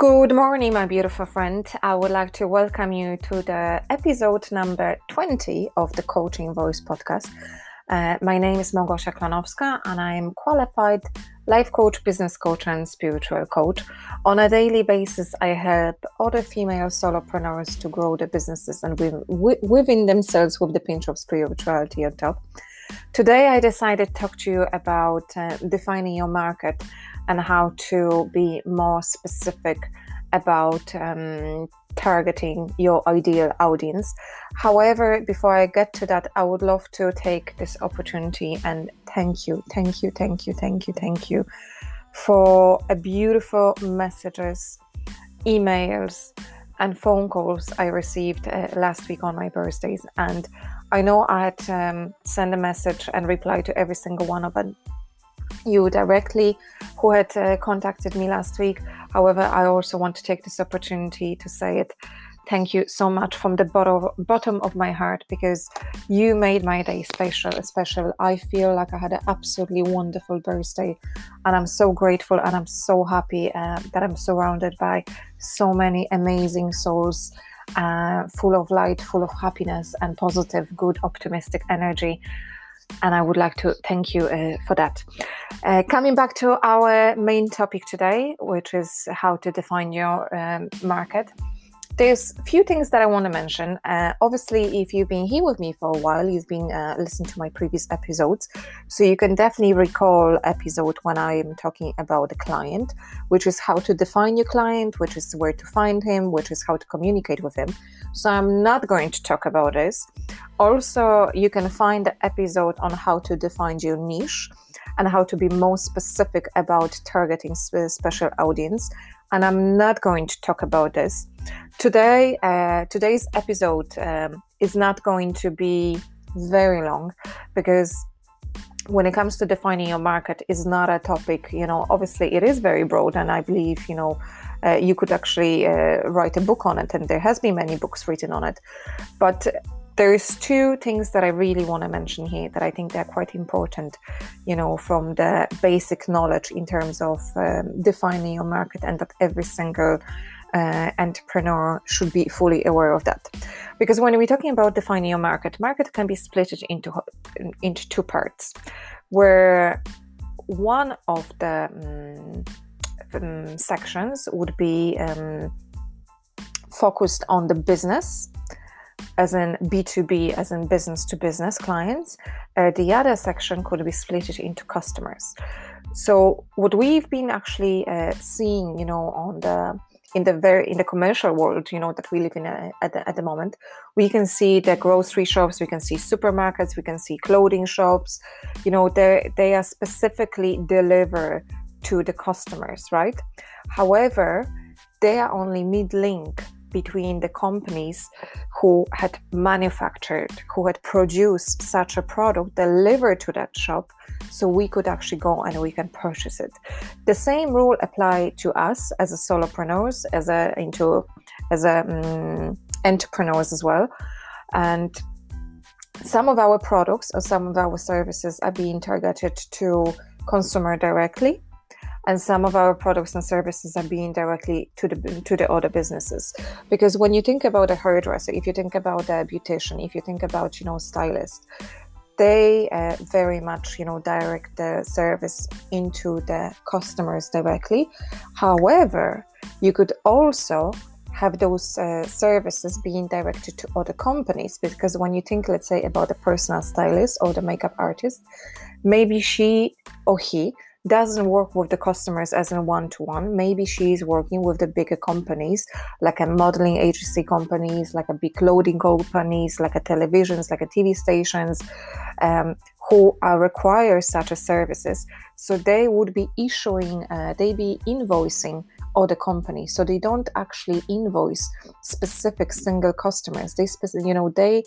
Good morning, my beautiful friend. I would like to welcome you to the episode number 20 of the Coaching Voice podcast. Uh, my name is Małgosia Klanowska, and I am qualified life coach, business coach, and spiritual coach. On a daily basis, I help other female solopreneurs to grow their businesses and within themselves with the pinch of spirituality on top. Today, I decided to talk to you about uh, defining your market and how to be more specific about um, targeting your ideal audience. However, before I get to that, I would love to take this opportunity and thank you, thank you, thank you, thank you, thank you for a beautiful messages, emails, and phone calls I received uh, last week on my birthdays. And I know I had um, sent a message and replied to every single one of them you directly who had uh, contacted me last week. However, I also want to take this opportunity to say it. Thank you so much from the bottom bottom of my heart because you made my day special. Special. I feel like I had an absolutely wonderful birthday, and I'm so grateful and I'm so happy uh, that I'm surrounded by so many amazing souls, uh, full of light, full of happiness and positive, good, optimistic energy and I would like to thank you uh, for that. Uh, coming back to our main topic today, which is how to define your um, market there's a few things that I want to mention. Uh, obviously, if you've been here with me for a while, you've been uh, listening to my previous episodes, so you can definitely recall episode when I am talking about the client, which is how to define your client, which is where to find him, which is how to communicate with him. So I'm not going to talk about this. Also, you can find the episode on how to define your niche and how to be more specific about targeting special audience and I'm not going to talk about this today. Uh, today's episode um, is not going to be very long because when it comes to defining your market is not a topic you know obviously it is very broad and i believe you know uh, you could actually uh, write a book on it and there has been many books written on it but there's two things that I really want to mention here that I think they're quite important, you know, from the basic knowledge in terms of um, defining your market, and that every single uh, entrepreneur should be fully aware of that. Because when we're talking about defining your market, market can be split into into two parts, where one of the um, um, sections would be um, focused on the business as in B2B, as in business to business clients. Uh, the other section could be split into customers. So what we've been actually uh, seeing, you know, on the in the very in the commercial world, you know, that we live in uh, at, the, at the moment, we can see the grocery shops, we can see supermarkets, we can see clothing shops. You know, they they are specifically deliver to the customers, right? However, they are only mid link between the companies who had manufactured, who had produced such a product delivered to that shop so we could actually go and we can purchase it. The same rule apply to us as a solopreneurs, as a into as a um, entrepreneurs as well. And some of our products or some of our services are being targeted to consumer directly and some of our products and services are being directly to the to the other businesses. Because when you think about a hairdresser if you think about a beautician if you think about you know stylist they uh, very much you know direct the service into the customers directly. However you could also have those uh, services being directed to other companies because when you think let's say about the personal stylist or the makeup artist maybe she or he doesn't work with the customers as a one-to-one. Maybe she's working with the bigger companies like a modeling agency companies like a big clothing companies like a televisions like a tv stations um, who require such a services. So they would be issuing uh, they be invoicing other companies. So they don't actually invoice specific single customers. They specific you know they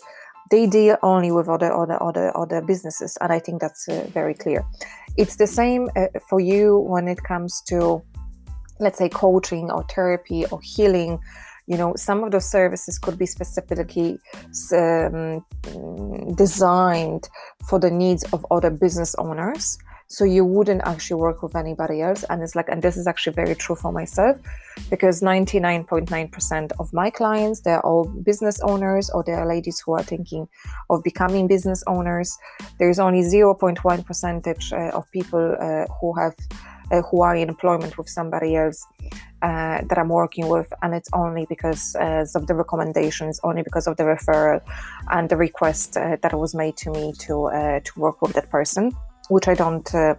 they deal only with other other other other businesses and i think that's uh, very clear it's the same uh, for you when it comes to let's say coaching or therapy or healing. You know some of those services could be specifically um, designed for the needs of other business owners so you wouldn't actually work with anybody else. And it's like and this is actually very true for myself because 99.9% of my clients they're all business owners or they're ladies who are thinking of becoming business owners. There's only 0.1 percentage uh, of people uh, who have uh, who are in employment with somebody else uh, that I'm working with, and it's only because uh, of the recommendations, only because of the referral and the request uh, that was made to me to uh, to work with that person, which I don't uh,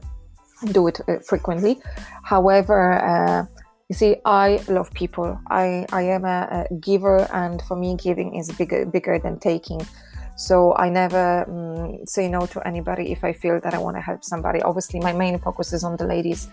do it frequently. However, you see, I love people. I I am a, a, giver, and for me, giving is bigger bigger than taking. So I never um, say no to anybody if I feel that I want to help somebody. Obviously, my main focus is on the ladies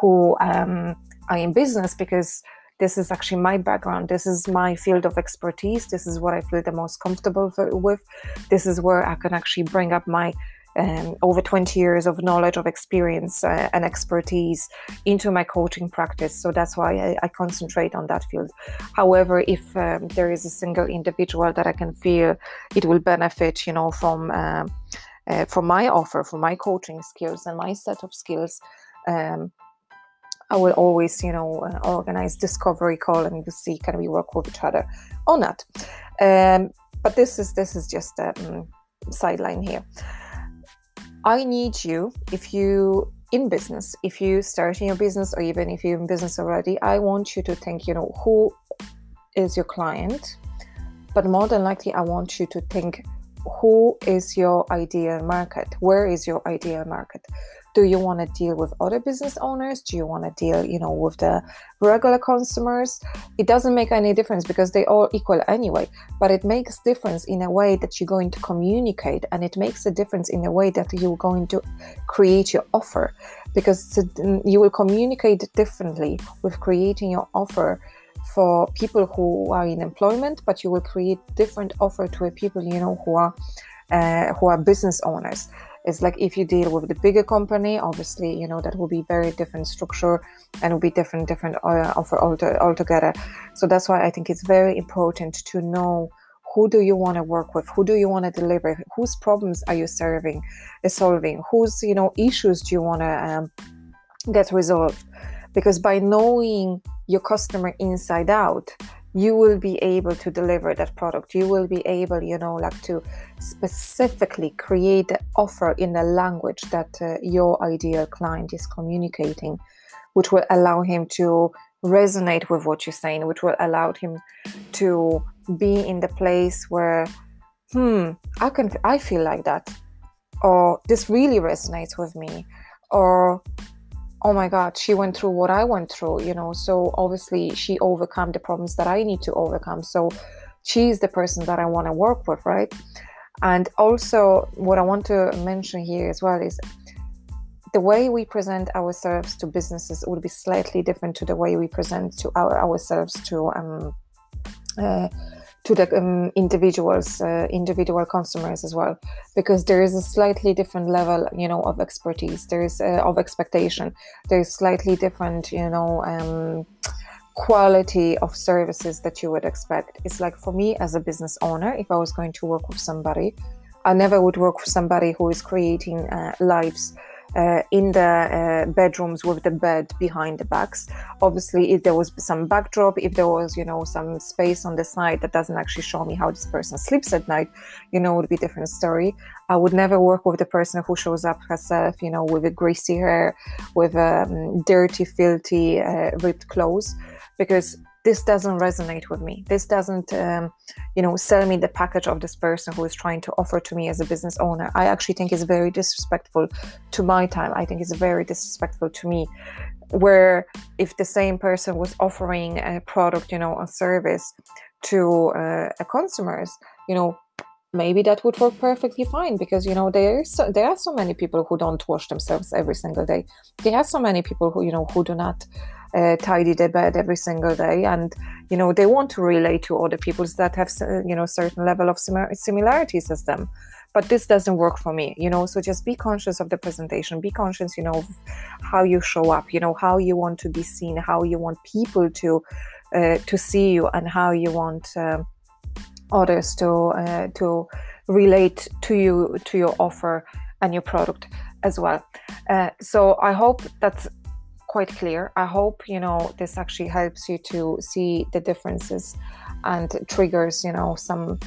who um, are in business because this is actually my background. This is my field of expertise. This is what I feel the most comfortable with. This is where I can actually bring up my um, over 20 years of knowledge, of experience, uh, and expertise into my coaching practice. So that's why I, I concentrate on that field. However, if um, there is a single individual that I can feel it will benefit, you know, from uh, uh, from my offer, from my coaching skills and my set of skills. Um, I will always, you know, uh, organize discovery call and you see can we work with each other or not. Um, but this is this is just a um, sideline here. I need you if you in business, if you starting your business or even if you're in business already, I want you to think, you know, who is your client? But more than likely, I want you to think who is your ideal market? Where is your ideal market? Do you want to deal with other business owners? Do you want to deal you know with the regular consumers? It doesn't make any difference because they all equal anyway but it makes difference in a way that you're going to communicate and it makes a difference in a way that you're going to create your offer. Because you will communicate differently with creating your offer for people who are in employment but you will create different offer to people you know who are uh, who are business owners it's like if you deal with the bigger company, obviously, you know, that will be very different structure and will be different, different uh, offer altogether. So that's why I think it's very important to know who do you want to work with who do you want to deliver whose problems are you serving uh, solving whose you know issues do you want to um, get resolved because by knowing your customer inside out you will be able to deliver that product. You will be able you know like to specifically create the offer in the language that uh, your ideal client is communicating which will allow him to resonate with what you're saying which will allow him to be in the place where hmm i can i feel like that or this really resonates with me or oh my god she went through what i went through you know? So obviously she overcome the problems that i need to overcome. So she's the person that i want to work with right? And also what i want to mention here as well is the way we present ourselves to businesses would be slightly different to the way we present to our ourselves to um, uh, to the um, individuals, uh, individual consumers as well, because there is a slightly different level, you know, of expertise. There is uh, of expectation. There is slightly different, you know, um, quality of services that you would expect. It's like for me as a business owner, if I was going to work with somebody, I never would work with somebody who is creating uh, lives uh, in the uh, bedrooms with the bed behind the backs. Obviously, if there was some backdrop, if there was, you know, some space on the side that doesn't actually show me how this person sleeps at night, you know, would be a different story. I would never work with the person who shows up herself, you know, with a greasy hair, with um, dirty, filthy, uh, ripped clothes, because this doesn't resonate with me. This doesn't, um, you know, sell me the package of this person who is trying to offer to me as a business owner. I actually think it's very disrespectful to my time. I think it's very disrespectful to me. Where if the same person was offering a product, you know, a service to uh, a consumers, you know, maybe that would work perfectly fine because you know there so, there are so many people who don't wash themselves every single day. There are so many people who you know who do not uh, tidy their bed every single day. And you know they want to relate to other people's that have you know certain level of similarities as them. But this doesn't work for me you know? So just be conscious of the presentation. Be conscious you know how you show up you know how you want to be seen how you want people to uh, to see you and how you want uh, others to uh, to relate to you to your offer and your product as well. Uh, so I hope that's quite clear. I hope you know this actually helps you to see the differences and triggers you know some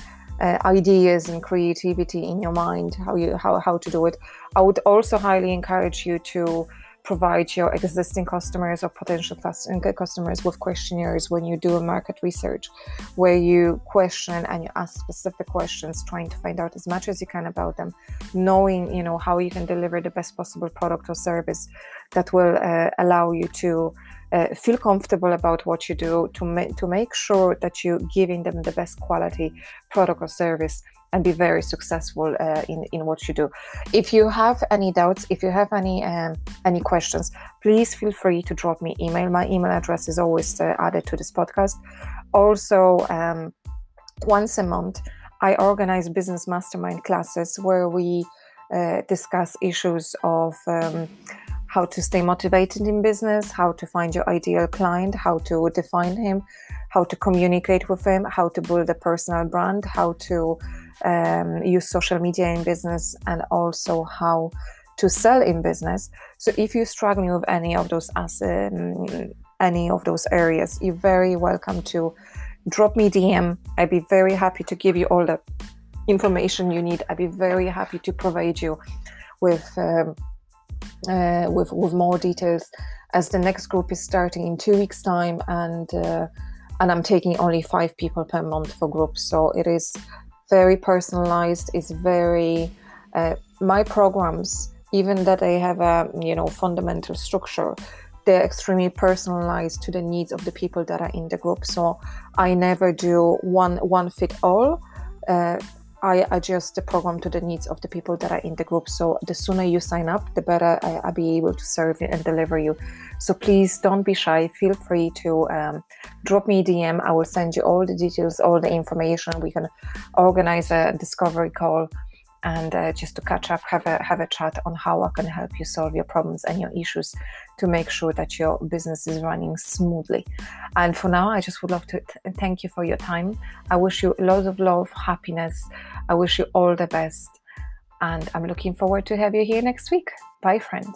uh, ideas and creativity in your mind how you how, how to do it i would also highly encourage you to provide your existing customers or potential customers with questionnaires when you do a market research where you question and you ask specific questions trying to find out as much as you can about them knowing you know how you can deliver the best possible product or service that will uh, allow you to uh, feel comfortable about what you do to, ma- to make sure that you're giving them the best quality product or service and be very successful uh, in, in what you do. If you have any doubts, if you have any um, any questions, please feel free to drop me email. My email address is always uh, added to this podcast. Also, um, once a month, I organize business mastermind classes where we uh, discuss issues of um, how to stay motivated in business, how to find your ideal client, how to define him, how to communicate with him, how to build a personal brand, how to um, use social media in business, and also how to sell in business. So if you're struggling with any of those um, any of those areas, you're very welcome to drop me DM. I'd be very happy to give you all the information you need. I'd be very happy to provide you with um, uh, with with more details as the next group is starting in two weeks time and uh, and I'm taking only five people per month for groups. So it is very personalized. It's very uh, my programs even that they have a you know fundamental structure they're extremely personalized to the needs of the people that are in the group. So I never do one one fit all uh, I adjust the program to the needs of the people that are in the group. So the sooner you sign up, the better I, will be able to serve you and deliver you. So please don't be shy. Feel free to um, drop me a DM. I will send you all the details, all the information. We can organize a discovery call and uh, just to catch up, have a have a chat on how I can help you solve your problems and your issues to make sure that your business is running smoothly. And for now, I just would love to th- thank you for your time. I wish you lots of love, happiness. I wish you all the best, and I'm looking forward to have you here next week. Bye, friend.